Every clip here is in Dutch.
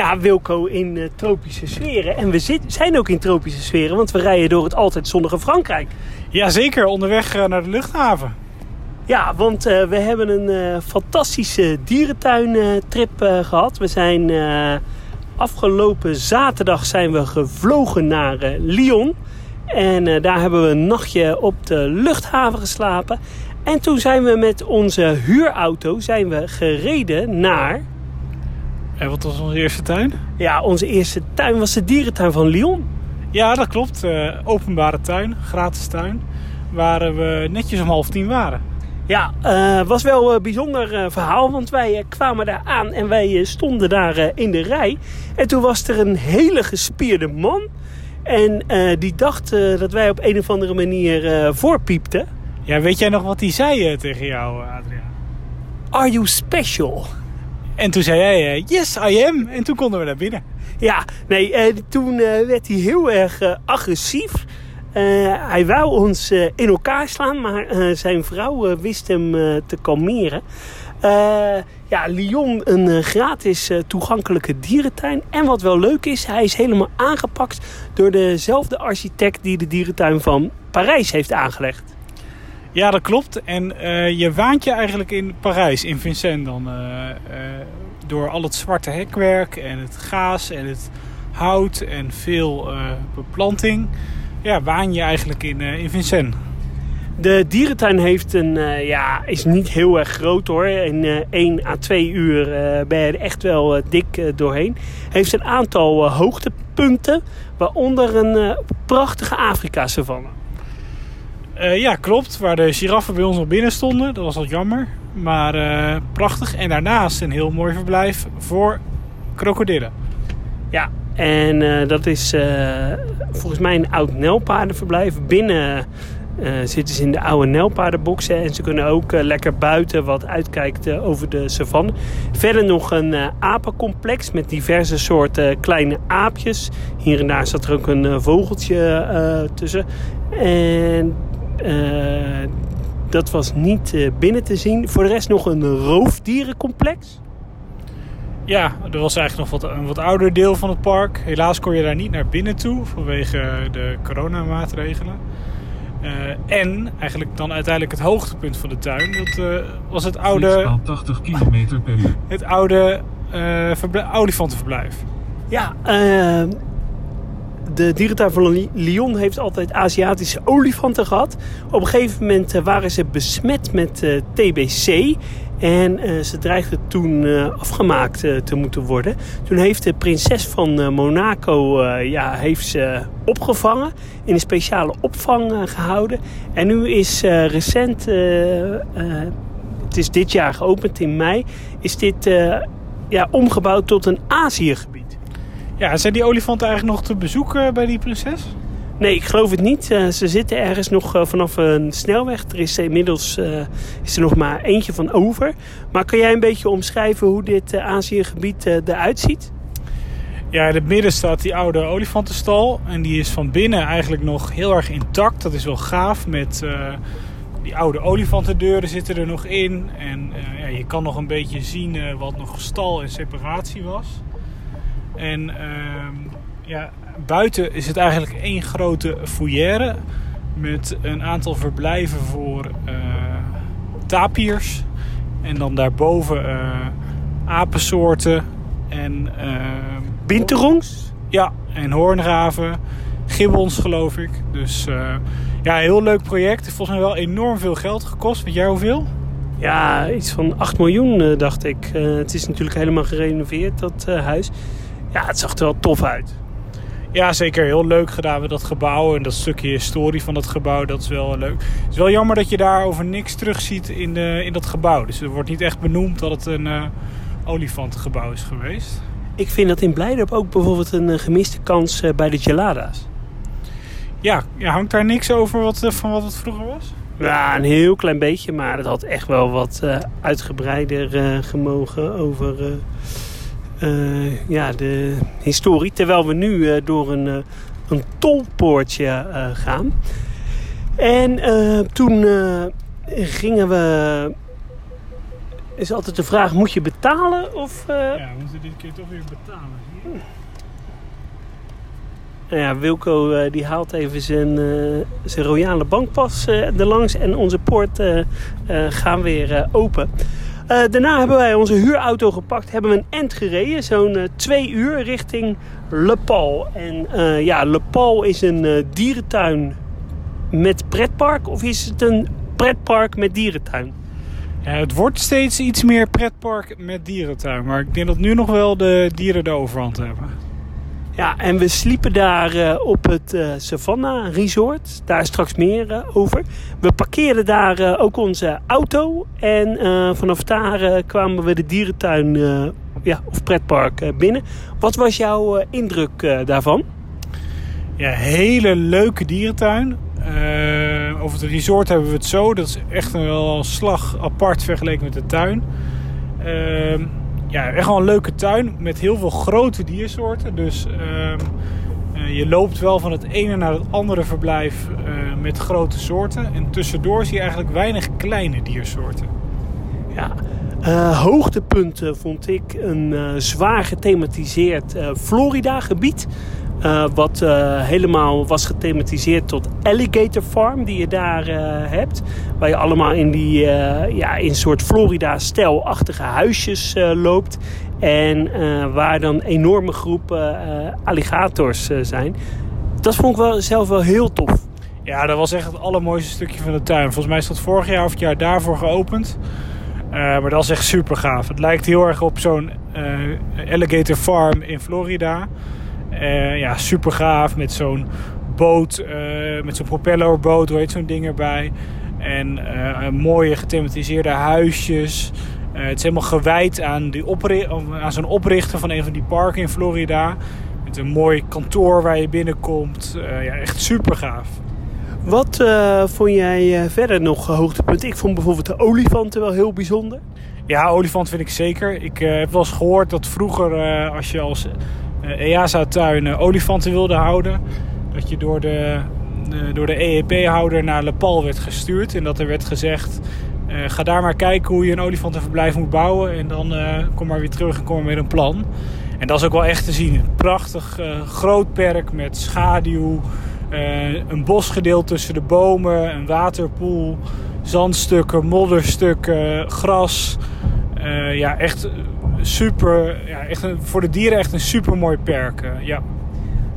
Ja, Wilco in uh, tropische sferen. En we zit, zijn ook in tropische sferen, want we rijden door het altijd zonnige Frankrijk. Jazeker, onderweg uh, naar de luchthaven. Ja, want uh, we hebben een fantastische dierentuintrip gehad. We zijn afgelopen zaterdag zijn we gevlogen naar Lyon. En daar hebben we een nachtje op de luchthaven geslapen. En toen zijn we met onze huurauto zijn we gereden naar en wat was onze eerste tuin? Ja, onze eerste tuin was de dierentuin van Lyon. Ja, dat klopt. Uh, openbare tuin, gratis tuin. Waar we netjes om half tien waren. Ja, uh, was wel een bijzonder uh, verhaal. Want wij kwamen daar aan en wij stonden daar in de rij. En toen was er een hele gespierde man. En die dacht dat wij op een of andere manier voorpiepten. Ja, weet jij nog wat hij zei tegen jou, Adriaan? Are you special? En toen zei jij, uh, yes, I am. En toen konden we naar binnen. Ja, nee, uh, toen uh, werd hij heel erg agressief. hij wou ons in elkaar slaan, maar zijn vrouw wist hem te kalmeren. ja, Lyon, een gratis toegankelijke dierentuin. En wat wel leuk is, hij is helemaal aangepakt door dezelfde architect die de dierentuin van Parijs heeft aangelegd. Ja, dat klopt. En uh, je waant je eigenlijk in Parijs, in Vincennes dan. Uh, uh, door al het zwarte hekwerk en het gaas en het hout en veel beplanting. Ja, waan je eigenlijk in, in Vincennes. De dierentuin heeft een, ja, is niet heel erg groot hoor. In 1 à 2 uur ben je er echt wel dik doorheen. Heeft een aantal hoogtepunten, waaronder een prachtige Afrika-savanne. Uh, ja, klopt. Waar de giraffen bij ons nog binnen stonden. Dat was wat jammer. Maar uh, prachtig. En daarnaast een heel mooi verblijf voor krokodillen. Ja, en uh, dat is volgens mij een oud nelpaardenverblijf. Binnen zitten ze in de oude nelpaardenboxen. En ze kunnen ook lekker buiten wat uitkijkt over de savanne. Verder nog een apencomplex met diverse soorten kleine aapjes. Hier en daar zat er ook een vogeltje tussen. En dat was niet uh, binnen te zien. Voor de rest nog een roofdierencomplex. Ja, er was eigenlijk nog wat, een wat ouder deel van het park. Helaas kon je daar niet naar binnen toe vanwege de coronamaatregelen. Uh, en eigenlijk dan uiteindelijk het hoogtepunt van de tuin. Dat was het oude. 80 km per uur. Het oude olifantenverblijf. Ja, de dierentuin van Lyon heeft altijd Aziatische olifanten gehad. Op een gegeven moment eh, waren ze besmet met eh, TBC. En uh, ze dreigden toen afgemaakt te moeten worden. Toen heeft de prinses van Monaco ja, heeft ze opgevangen. In een speciale opvang gehouden. En nu is recent, het is dit jaar geopend in mei, is dit ja, omgebouwd tot een Aziëgebied. Ja, zijn die olifanten eigenlijk nog te bezoeken bij die prinses? Nee, ik geloof het niet. Uh, ze zitten ergens nog uh, vanaf een snelweg. Er is inmiddels uh, is er nog maar eentje van over. Maar kan jij een beetje omschrijven hoe dit Aziëgebied eruit ziet? Ja, in het midden staat die oude olifantenstal. En die is van binnen eigenlijk nog heel erg intact. Dat is wel gaaf. Met die oude olifantendeuren zitten er nog in. En ja, je kan nog een beetje zien wat nog stal en separatie was. En ehm, ja, buiten is het eigenlijk één grote foyer met een aantal verblijven voor uh, tapirs. En dan daarboven uh, apensoorten en uh, binterongs. Ja, en hoornraven, gibbons geloof ik. Dus uh, ja, heel leuk project. Volgens mij wel enorm veel geld gekost. Weet jij hoeveel? Ja, iets van 8 miljoen dacht ik. het is natuurlijk helemaal gerenoveerd, dat huis ja, het zag er wel tof uit. Ja, zeker. Heel leuk gedaan met dat gebouw. En dat stukje historie van dat gebouw, dat is wel leuk. Het is wel jammer dat je daar over niks terugziet in, de, in dat gebouw. Dus er wordt niet echt benoemd dat het een uh, olifantengebouw is geweest. Ik vind dat in Blijdorp ook bijvoorbeeld een uh, gemiste kans uh, bij de gelada's. Ja, ja, hangt daar niks over wat, van wat het vroeger was? Ja, een heel klein beetje. Maar het had echt wel wat uitgebreider gemogen over uh, ja, de historie. Terwijl we nu uh, door een, uh, een tolpoortje gaan. En toen gingen we is altijd de vraag, moet je betalen of... eh, Ja, we moeten dit keer toch weer betalen. Nou ja, Wilco eh, die haalt even zijn, eh, zijn royale bankpas eh erlangs en onze poort eh, eh, gaan weer eh, open. Eh, daarna hebben wij onze huurauto gepakt, hebben we een end gereden, zo'n eh, twee uur richting Le Pal. En eh, ja, Le Pal is een dierentuin met pretpark of is het een pretpark met dierentuin? Het wordt steeds iets meer pretpark met dierentuin. Maar ik denk dat nu nog wel de dieren de overhand hebben. Ja, en we sliepen daar eh, op het eh, Savannah Resort. Daar straks meer eh, over. We parkeerden daar ook onze auto. En vanaf daar kwamen we de dierentuin ja, of pretpark binnen. Wat was jouw indruk daarvan? Ja, hele leuke dierentuin. Over het resort hebben we het zo. Dat is echt een, wel slag apart vergeleken met de tuin. Ehm, ja, echt wel een leuke tuin met heel veel grote diersoorten. Dus ehm, eh, je loopt wel van het ene naar het andere verblijf eh, met grote soorten. En tussendoor zie je eigenlijk weinig kleine diersoorten. Ja, eh, hoogtepunt eh, vond ik een zwaar gethematiseerd eh, Florida-gebied. Eh, wat eh, helemaal was gethematiseerd tot Alligator Farm, die je daar eh, hebt. Waar je allemaal in die ja, in soort Florida-stijlachtige huisjes loopt. En waar dan enorme groepen alligators zijn. Dat vond ik wel, zelf wel heel tof. Ja, dat was echt het allermooiste stukje van de tuin. Volgens mij is dat vorig jaar of het jaar daarvoor geopend. Maar dat was echt super gaaf. Het lijkt heel erg op zo'n eh, alligator farm in Florida. Eh, ja, super gaaf met zo'n boot, eh, met zo'n propellerboot, hoe heet zo'n ding erbij. En eh, mooie gethematiseerde huisjes. Het is helemaal gewijd aan, die opri- aan zo'n oprichter van een van die parken in Florida. Met een mooi kantoor waar je binnenkomt. Ja, echt super gaaf. Wat vond jij verder nog hoogtepunt? Ik vond bijvoorbeeld de olifanten wel heel bijzonder. Ja, olifant vind ik zeker. Ik heb wel eens gehoord dat vroeger, als je als eh, EASA-tuin eh, olifanten wilde houden, dat je door de, door de EEP-houder naar Le Pal werd gestuurd. En dat er werd gezegd, eh, ga daar maar kijken hoe je een olifantenverblijf moet bouwen. En dan kom maar weer terug en kom maar met een plan. En dat is ook wel echt te zien. Prachtig groot perk met schaduw. een bosgedeelte tussen de bomen, een waterpoel, zandstukken, modderstukken, gras. Ja, echt super. Ja, echt voor de dieren echt een super mooi perk. eh, ja.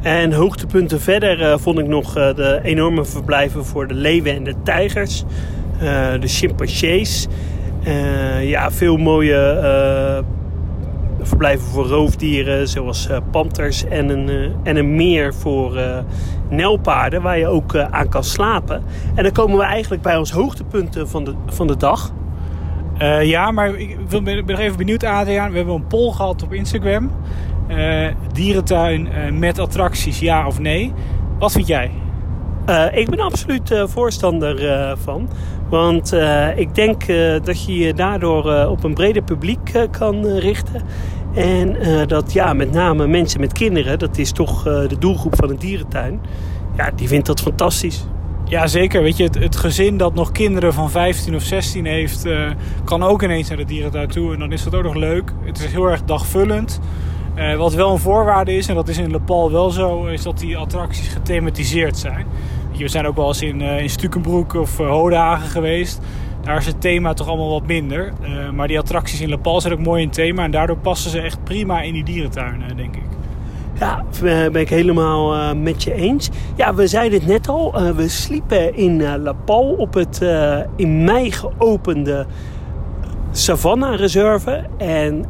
En hoogtepunten verder eh, vond ik nog eh, de enorme verblijven voor de leeuwen en de tijgers. De chimpansees. Ja, veel mooie verblijven voor roofdieren zoals panters. En een, en een meer voor nelpaarden waar je ook aan kan slapen. En dan komen we eigenlijk bij ons hoogtepunten van de, van de dag. Eh, ja, maar ik ben, nog even benieuwd, Adriaan. We hebben een poll gehad op Instagram. Eh, dierentuin eh, met attracties, ja of nee? Wat vind jij? Ik ben absoluut voorstander van. Want ik denk dat je je daardoor op een breder publiek kan richten. En dat ja, met name mensen met kinderen, dat is toch de doelgroep van een dierentuin. Ja, die vindt dat fantastisch. Ja, zeker. Weet je, het, het gezin dat nog kinderen van 15 of 16 heeft, eh, kan ook ineens naar de dierentuin toe. En dan is dat ook nog leuk. Het is heel erg dagvullend. Eh, wat wel een voorwaarde is, en dat is in Le Pal wel zo, is dat die attracties gethematiseerd zijn. We zijn ook wel eens in, eh in Stukenbroek of uh, Hodagen geweest. Daar is het thema toch allemaal wat minder. Maar die attracties in Le Pal zijn ook mooi in thema. En daardoor passen ze echt prima in die dierentuin, denk ik. Ja, eh, ben ik helemaal eh, met je eens. Ja, we zeiden het net al. eh, we sliepen in eh, La Pal op het in mei geopende Savannah Reserve. En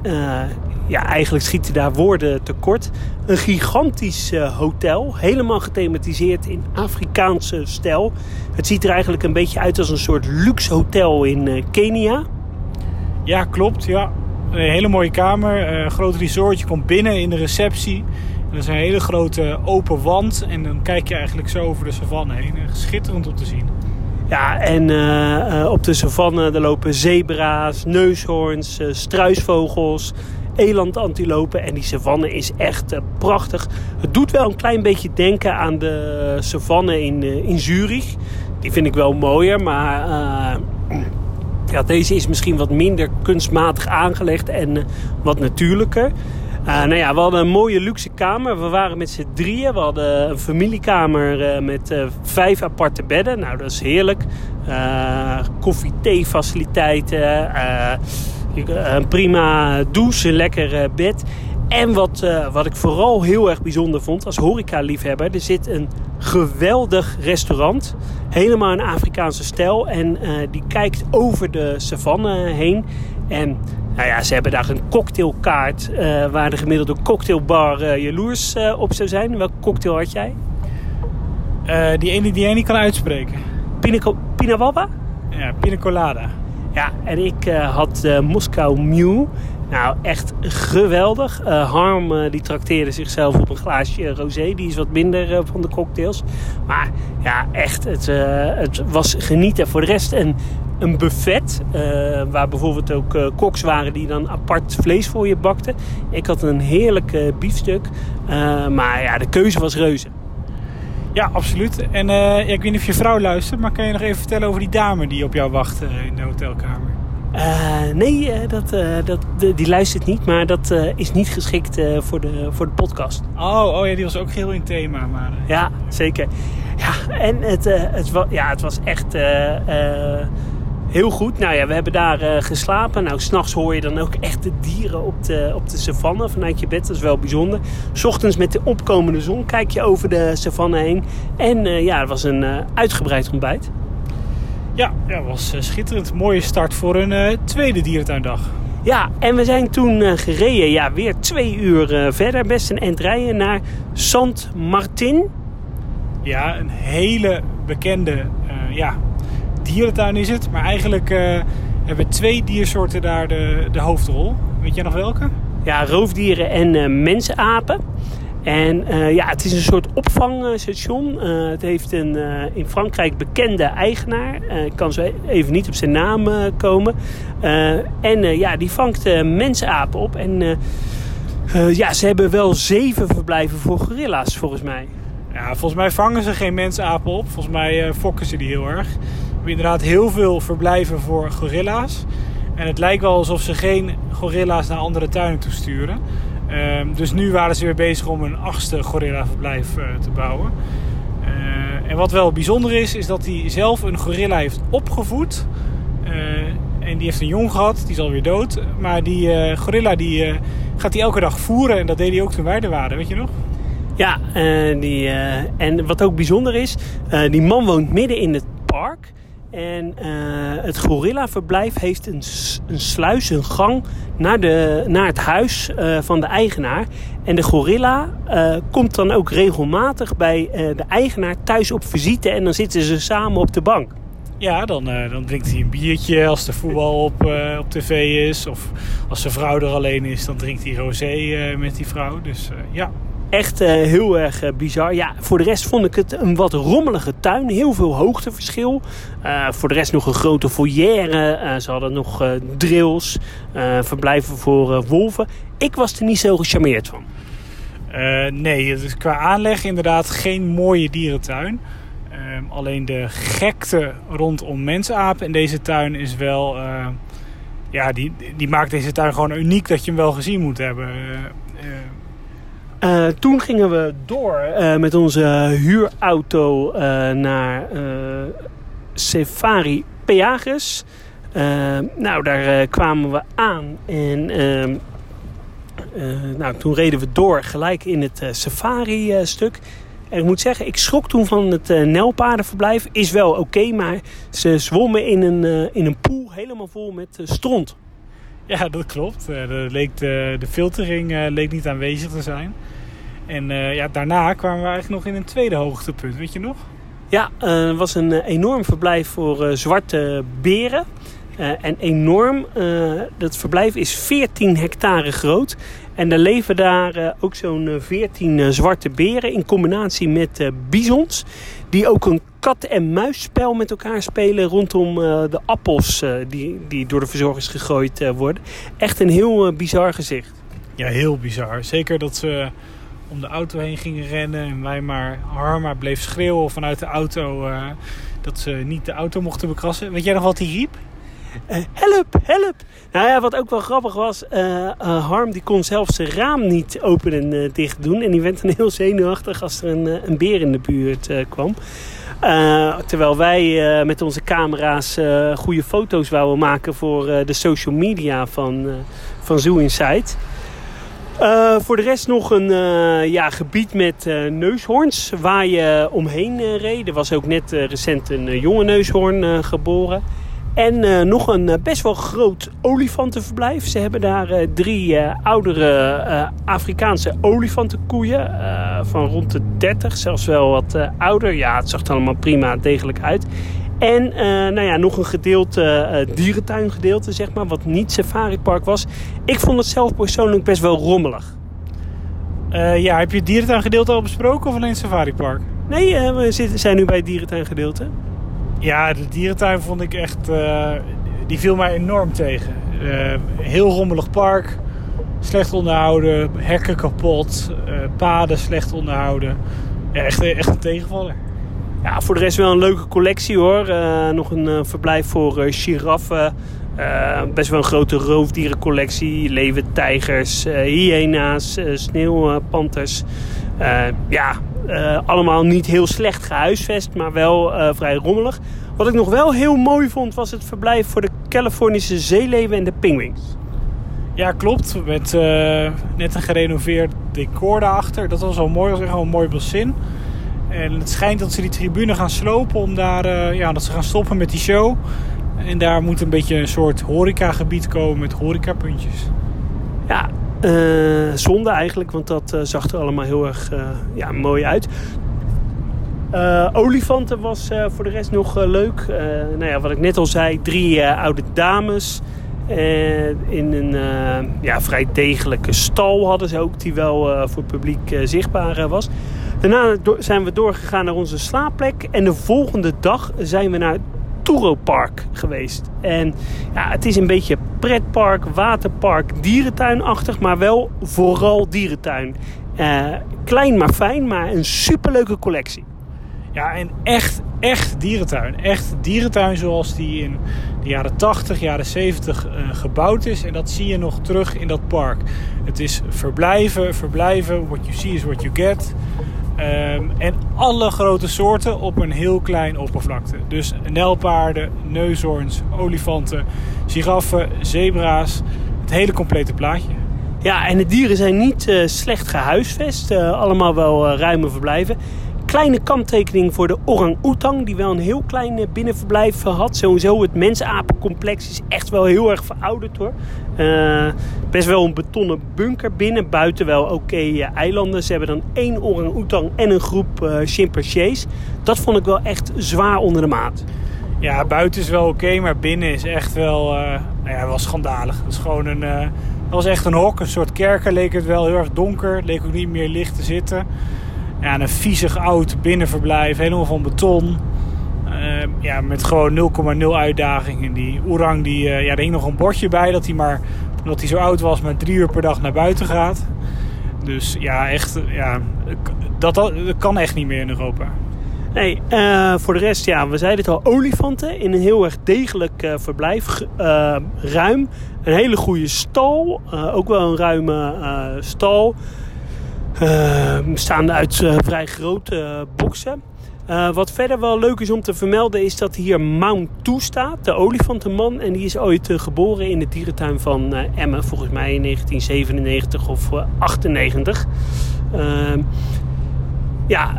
ja, eigenlijk schieten daar woorden tekort. Een gigantisch hotel. Helemaal gethematiseerd in Afrikaanse stijl. Het ziet er eigenlijk een beetje uit als een soort luxe hotel in Kenia. Ja, klopt. Ja. Een hele mooie kamer, eh, groot resort. Je komt binnen in de receptie. En dat is een hele grote open wand. En dan kijk je eigenlijk zo over de savanne heen. En Schitterend om te zien. Ja, en eh, eh, op de savanne lopen zebra's, neushoorns, eh, struisvogels, elandantilopen. En die savanne is echt eh, prachtig. Het doet wel een klein beetje denken aan de savanne in, eh, in Zurich. Die vind ik wel mooier, maar eh, Ja, deze is misschien wat minder kunstmatig aangelegd en uh, wat natuurlijker. Uh, nou ja, we hadden een mooie luxe kamer. We waren met z'n drieën. We hadden een familiekamer uh, met uh, vijf aparte bedden. Nou, dat is heerlijk. Koffie-thee faciliteiten. een prima douche, een lekker bed. En wat, wat ik vooral heel erg bijzonder vond als horeca-liefhebber... er zit een geweldig restaurant, helemaal in Afrikaanse stijl... en die kijkt over de savanne heen. En nou ja, ze hebben daar een cocktailkaart... Uh, waar de gemiddelde cocktailbar jaloers op zou zijn. Welke cocktail had jij? die ene die jij niet kan uitspreken. Pina, Pina Wabba? Ja, Pina Colada. Ja, en ik had Moskou Mew... Nou, echt geweldig. Uh, Harm die trakteerde zichzelf op een glaasje rosé. Die is wat minder van de cocktails. Maar ja, echt, het, het was genieten. Voor de rest een, een buffet. waar bijvoorbeeld ook koks waren die dan apart vlees voor je bakten. Ik had een heerlijk biefstuk. maar ja, de keuze was reuze. Ja, absoluut. En ja, ik weet niet of je vrouw luistert, maar kan je nog even vertellen over die dame die op jou wacht in de hotelkamer? Uh, nee, dat, dat, die luistert niet, maar dat is niet geschikt voor, de, voor de podcast. Oh, oh ja, die was ook heel in thema. Maar, ja, zeker. Ja, en het, het, ja, het was echt heel goed. Nou ja, we hebben daar geslapen. Nou, s'nachts hoor je dan ook echt de dieren op de, op de savanne vanuit je bed. Dat is wel bijzonder. S ochtends met de opkomende zon kijk je over de savanne heen. En ja, het was een uitgebreid ontbijt. Ja, dat was schitterend. Mooie start voor een tweede dierentuindag. Ja, en we zijn toen gereden, ja, weer twee uur verder, best een eind rijden, naar Sant Martin. Ja, een hele bekende ja, dierentuin is het. Maar eigenlijk hebben twee diersoorten daar de, de hoofdrol. Weet jij nog welke? Ja, roofdieren en mensapen. En uh, ja, het is een soort opvangstation. Uh, het heeft een uh, in Frankrijk bekende eigenaar. ik kan zo even niet op zijn naam komen. en ja, die vangt mensapen op. En ja, ze hebben wel zeven verblijven voor gorilla's, volgens mij. Ja, volgens mij vangen ze geen mensapen op. Volgens mij fokken ze die heel erg. Hebben inderdaad heel veel verblijven voor gorilla's. En het lijkt wel alsof ze geen gorilla's naar andere tuinen toesturen. Um, dus nu waren ze weer bezig om een achtste gorillaverblijf uh, te bouwen. Uh, en wat wel bijzonder is, is dat hij zelf een gorilla heeft opgevoed. Uh, en die heeft een jong gehad, die is alweer dood. Maar die gorilla die, gaat hij elke dag voeren. En dat deed hij ook toen wij er waren, weet je nog? Ja, die, en wat ook bijzonder is, die man woont midden in park. En uh, het gorillaverblijf heeft een, een sluis, een gang naar, de, naar het huis uh, van de eigenaar. En de gorilla uh, komt dan ook regelmatig bij de eigenaar thuis op visite en dan zitten ze samen op de bank. Ja, dan, dan drinkt hij een biertje als de voetbal op, op tv is. Of als zijn vrouw er alleen is, dan drinkt hij rosé met die vrouw. Dus ja, Echt uh, heel erg uh, bizar. Ja, voor de rest vond ik het een wat rommelige tuin. Heel veel hoogteverschil. Uh, voor de rest nog een grote foyer. ze hadden nog drills. verblijven voor wolven. Ik was er niet zo gecharmeerd van. nee, het is qua aanleg inderdaad geen mooie dierentuin. Ehm, alleen de gekte rondom mensapen in deze tuin is wel... ja, die, die maakt deze tuin gewoon uniek dat je hem wel gezien moet hebben. Toen gingen we door uh, met onze huurauto uh, naar Safari Peages. nou, daar kwamen we aan en ehm, nou, toen reden we door gelijk in het safari-stuk. En ik moet zeggen, ik schrok toen van het nelpaardenverblijf. Is wel oké, maar ze zwommen in een, in een pool helemaal vol met stront. Ja, dat klopt. de, leek de, de filtering leek niet aanwezig te zijn. En ja, daarna kwamen we eigenlijk nog in een tweede hoogtepunt, weet je nog? Ja, er was een enorm verblijf voor zwarte beren. en enorm, dat verblijf is 14 hectare groot. En er leven daar ook zo'n 14 zwarte beren in combinatie met bisons. Die ook een kat- en muisspel met elkaar spelen rondom de appels die, die door de verzorgers gegooid worden. Echt een heel bizar gezicht. Ja, heel bizar. Zeker dat ze om de auto heen gingen rennen. En wij maar, Harma bleef schreeuwen vanuit de auto dat ze niet de auto mochten bekrassen. Weet jij nog wat hij riep? Eh, help, help! Nou ja, wat ook wel grappig was, uh, uh, Harm die kon zelfs zijn raam niet open en dicht doen. En die werd dan heel zenuwachtig als er een, een beer in de buurt kwam. terwijl wij met onze camera's goede foto's wouden maken voor de social media van, van Zoo Insight. Voor de rest nog een ja, gebied met neushoorns waar je omheen reed. Er was ook net recent een jonge neushoorn geboren. En nog een best wel groot olifantenverblijf. Ze hebben daar drie oudere Afrikaanse olifantenkoeien. van rond de 30, zelfs wel wat ouder. Ja, het zag er allemaal prima degelijk uit. En uh, nou ja, nog een gedeelte, uh, dierentuingedeelte, zeg maar, wat niet safaripark was. Ik vond het zelf persoonlijk best wel rommelig. Uh, ja, heb je het dierentuingedeelte al besproken of alleen het safaripark? Nee, we zitten, zijn nu bij het dierentuingedeelte. Ja, de dierentuin vond ik echt... die viel mij enorm tegen. heel rommelig park, slecht onderhouden, hekken kapot, paden slecht onderhouden. Echt, echt een tegenvaller. Ja, voor de rest wel een leuke collectie hoor. Nog een verblijf voor giraffen. best wel een grote roofdierencollectie. Leven tijgers, hyena's, sneeuwpanters. Ja, allemaal niet heel slecht gehuisvest, maar wel vrij rommelig. Wat ik nog wel heel mooi vond, was het verblijf voor de Californische zeeleven en de pinguïns. Ja, klopt. Met net een gerenoveerd decor daarachter. Dat was wel mooi. Dat was echt wel een mooi bassin. En het schijnt dat ze die tribune gaan slopen om daar, uh, ja, dat ze gaan stoppen met die show. En daar moet een beetje een soort horecagebied komen met horecapuntjes. Ja, uh, zonde eigenlijk, want dat uh, zag er allemaal heel erg ja, mooi uit. olifanten was voor de rest nog leuk. nou ja, wat ik net al zei, drie oude dames. in een ja, vrij degelijke stal hadden ze ook, die wel voor het publiek zichtbaar was. Daarna zijn we doorgegaan naar onze slaapplek. En de volgende dag zijn we naar Touro Park geweest. En ja, het is een beetje pretpark, waterpark, dierentuinachtig, maar wel vooral dierentuin. Uh, klein maar fijn, maar een superleuke collectie. Ja, en echt, echt dierentuin. Echt dierentuin zoals die in de jaren 80, jaren 70 uh, gebouwd is. En dat zie je nog terug in dat park. Het is verblijven, verblijven. What you see is what you get. Um, en alle grote soorten op een heel klein oppervlakte. Dus nelpaarden, neushoorns, olifanten, giraffen, zebra's. Het hele complete plaatje. Ja, en de dieren zijn niet uh, slecht gehuisvest. Uh, allemaal wel uh, ruime verblijven kleine kanttekening voor de orang-oetang, die wel een heel klein eh, binnenverblijf eh, had. Sowieso het mensapencomplex is echt wel heel erg verouderd hoor. Uh, best wel een betonnen bunker binnen, buiten wel oké eilanden. Ze hebben dan één orang-oetang en een groep uh, chimpansees. Dat vond ik wel echt zwaar onder de maat. Ja, buiten is wel oké, maar binnen is echt wel, nou ja, wel schandalig. Het is gewoon een, dat was echt een hok, een soort kerker leek het wel, heel erg donker. leek ook niet meer licht te zitten ja, een viezig oud binnenverblijf, helemaal van beton. Uh, ja, met gewoon 0,0 uitdaging. En die orang, die, uh, ja, er hing nog een bordje bij dat hij maar, omdat hij zo oud was, maar drie uur per dag naar buiten gaat. Dus ja, echt, ja, dat, dat, kan echt niet meer in Europa. Nee, uh, voor de rest, ja, we zeiden het al, olifanten in een heel erg degelijk uh, verblijf. Ruim, een hele goede stal, ook wel een ruime stal. Bestaande uit uh, vrij grote uh, boksen. wat verder wel leuk is om te vermelden is dat hier Mount Toe staat, de olifantenman. En die is ooit geboren in de dierentuin van Emmen, volgens mij in 1997 of 98. Ehm, ja,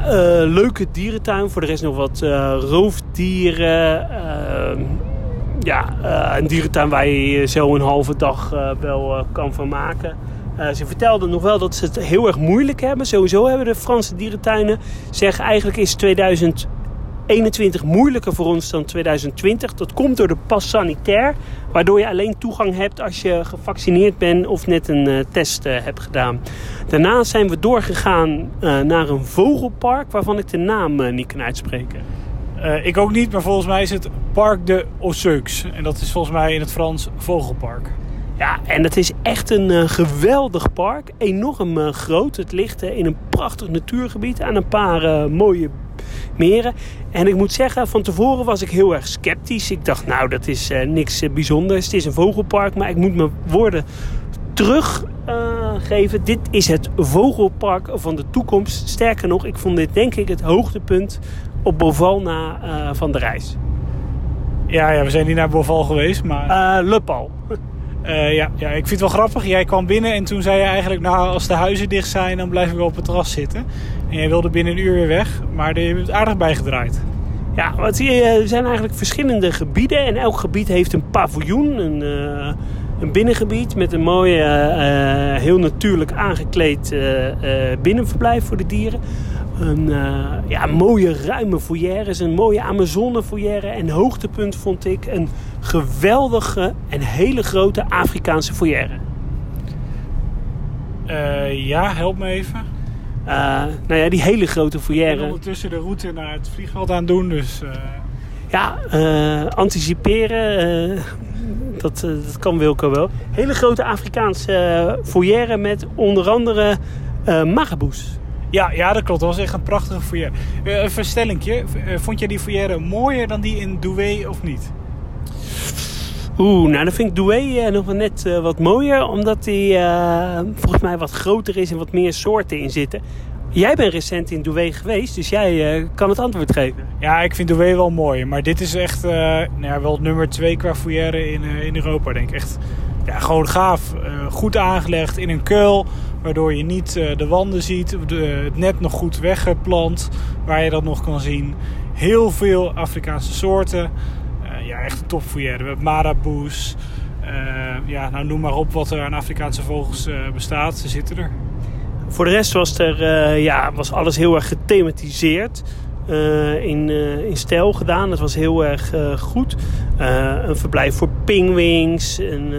leuke dierentuin. Voor de rest nog wat roofdieren. Ehm, ja, een dierentuin waar je zo een halve dag wel kan van maken. Uh, ze vertelden nog wel dat ze het heel erg moeilijk hebben. Sowieso hebben de Franse dierentuinen zeggen eigenlijk is 2021 moeilijker voor ons dan 2020. Dat komt door de pas sanitair, waardoor je alleen toegang hebt als je gevaccineerd bent of net een uh, test uh, hebt gedaan. Daarna zijn we doorgegaan naar een vogelpark waarvan ik de naam niet kan uitspreken. ik ook niet, maar volgens mij is het Parc de Osseux. En dat is volgens mij in het Frans Vogelpark. Ja, en het is echt een uh, geweldig park. Enorm uh, groot. Het ligt uh, in een prachtig natuurgebied aan een paar mooie meren. En ik moet zeggen, van tevoren was ik heel erg sceptisch. Ik dacht, nou, dat is niks bijzonders. Het is een vogelpark, maar ik moet mijn woorden teruggeven. dit is het vogelpark van de toekomst. Sterker nog, ik vond dit denk ik het hoogtepunt op Bovalna van de reis. Ja, ja, we zijn niet naar Boval geweest, maar... Uh, Le Pal. Uh, ja, ja, ik vind het wel grappig. Jij kwam binnen en toen zei je eigenlijk... nou, als de huizen dicht zijn, dan blijf ik wel op het terras zitten. En jij wilde binnen een uur weer weg, maar je hebt aardig bijgedraaid. Ja, zie je, er zijn eigenlijk verschillende gebieden. En elk gebied heeft een paviljoen, een, uh, een binnengebied... met een mooi, heel natuurlijk aangekleed binnenverblijf voor de dieren een uh, ja, mooie ruime foyer, een mooie Amazone foyer. En hoogtepunt vond ik een geweldige en hele grote Afrikaanse foyer. Uh, ja, help me even. Uh, nou ja, die hele grote foyer. Ik ben ondertussen de route naar het vliegveld aan doen, dus... Ja, anticiperen, dat, dat kan Wilco wel. Hele grote Afrikaanse foyer met onder andere magaboes. Ja, ja, dat klopt. Dat was echt een prachtige foyer. Uh, een verstellingje. Uh, vond jij die foyer mooier dan die in Douai of niet? Oeh, nou dan vind ik Douai uh, nog wel net wat mooier. Omdat die volgens mij wat groter is en wat meer soorten in zitten. Jij bent recent in Douai geweest, dus jij kan het antwoord geven. Ja, ik vind Douai wel mooi. Maar dit is echt nou ja, wel nummer twee qua foyer in, in Europa, denk ik. Echt ja, gewoon gaaf. goed aangelegd in een kuil Waardoor je niet eh, de wanden ziet, het net nog goed weggeplant, waar je dat nog kan zien. Heel veel Afrikaanse soorten. Uh, ja, echt een topfoyer. We hebben maraboes. Uh, ja, nou noem maar op wat er aan Afrikaanse vogels bestaat. Ze zitten er. Voor de rest was, er, ja, was alles heel erg gethematiseerd. in, in stijl gedaan. Het was heel erg goed. een verblijf voor pingwings. Een,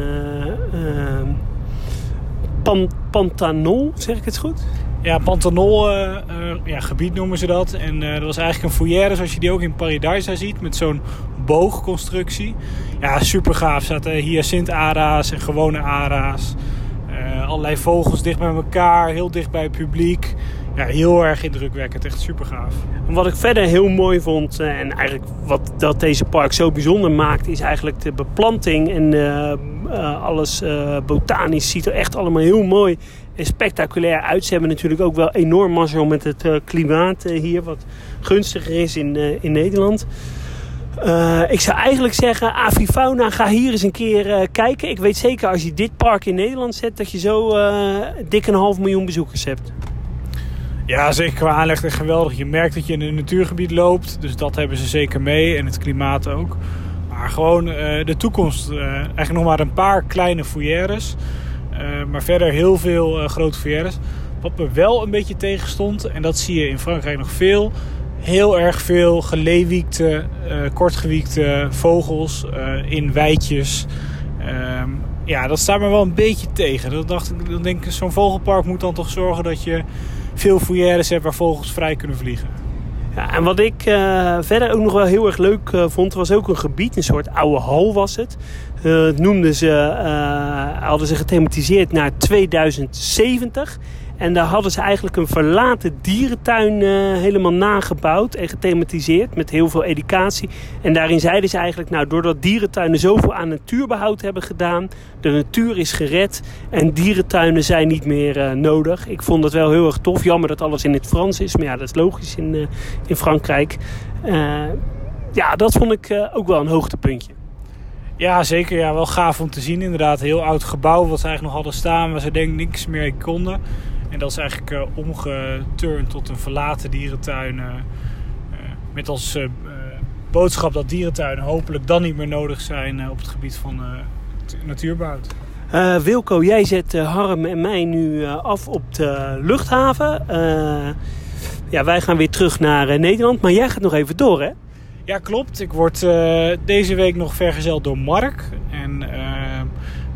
pan, Pantanol, zeg ik het goed? Ja, Pantanol uh, uh, ja, gebied noemen ze dat. En uh, dat was eigenlijk een foyer zoals je die ook in Paradise ziet. Met zo'n boogconstructie. Ja, super gaaf. Zaten hyacinth-ara's en gewone ara's. allerlei vogels dicht bij elkaar. Heel dicht bij het publiek ja, heel erg indrukwekkend. Echt super gaaf. Wat ik verder heel mooi vond eh, en eigenlijk wat dat deze park zo bijzonder maakt, is eigenlijk de beplanting en uh, alles uh, botanisch ziet er echt allemaal heel mooi en spectaculair uit. Ze hebben natuurlijk ook wel enorm mazzel met het klimaat hier, wat gunstiger is in, in Nederland. ik zou eigenlijk zeggen, Avifauna, ga hier eens een keer kijken. Ik weet zeker als je dit park in Nederland zet, dat je zo dik een half miljoen bezoekers hebt. Ja, zeker qua aanleg echt geweldig. Je merkt dat je in een natuurgebied loopt. Dus dat hebben ze zeker mee. En het klimaat ook. Maar gewoon uh, de toekomst. Uh, eigenlijk nog maar een paar kleine foyeres. Uh, maar verder heel veel grote foyeres. Wat me wel een beetje tegenstond. En dat zie je in Frankrijk nog veel. Heel erg veel geleewiekte, kortgewiekte vogels in weidjes. Ehm, ja, dat staat me wel een beetje tegen. Dat dacht ik, dan denk ik, zo'n vogelpark moet dan toch zorgen dat je veel foyeres hebt waar vogels vrij kunnen vliegen. Ja, en wat ik uh, verder ook nog wel heel erg leuk uh, vond, was ook een gebied, een soort oude hal was het. Uh, noemden ze, hadden ze gethematiseerd naar 2070. En daar hadden ze eigenlijk een verlaten dierentuin uh, helemaal nagebouwd en gethematiseerd met heel veel educatie. En daarin zeiden ze eigenlijk, nou doordat dierentuinen zoveel aan natuurbehoud hebben gedaan, de natuur is gered en dierentuinen zijn niet meer uh, nodig. Ik vond dat wel heel erg tof. Jammer dat alles in het Frans is, maar ja, dat is logisch in, uh, in Frankrijk. ja, dat vond ik ook wel een hoogtepuntje. Ja, zeker. Ja, wel gaaf om te zien. Inderdaad, heel oud gebouw wat ze eigenlijk nog hadden staan, waar ze denk ik niks meer konden. En dat is eigenlijk uh, omgeturnd tot een verlaten dierentuin. Uh, met als boodschap dat dierentuinen hopelijk dan niet meer nodig zijn op het gebied van natuurbehoud. Uh, Wilco, jij zet Harm en mij nu af op de luchthaven. ja, wij gaan weer terug naar Nederland, maar jij gaat nog even door, hè? Ja, klopt. Ik word deze week nog vergezeld door Mark. En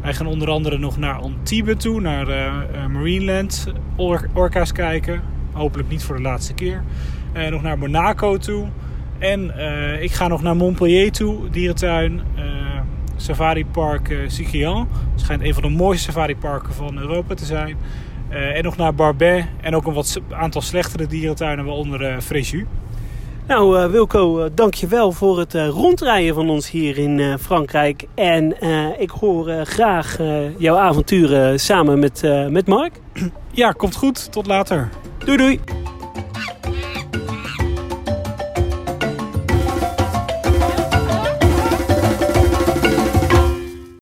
wij gaan onder andere nog naar Antibes toe, naar uh, Marineland, or orka's kijken. Hopelijk niet voor de laatste keer. Uh, nog naar Monaco toe. En uh, ik ga nog naar Montpellier toe, dierentuin. Safari Park uh, Het schijnt een van de mooiste safari parken van Europa te zijn. en nog naar Barbet en ook een wat aantal slechtere dierentuinen, waaronder uh, Fréjus. Nou, uh, Wilco, uh, dankjewel voor het uh, rondrijden van ons hier in Frankrijk. En ik hoor graag jouw avonturen samen met, met Mark. Ja, komt goed. Tot later. Doei doei.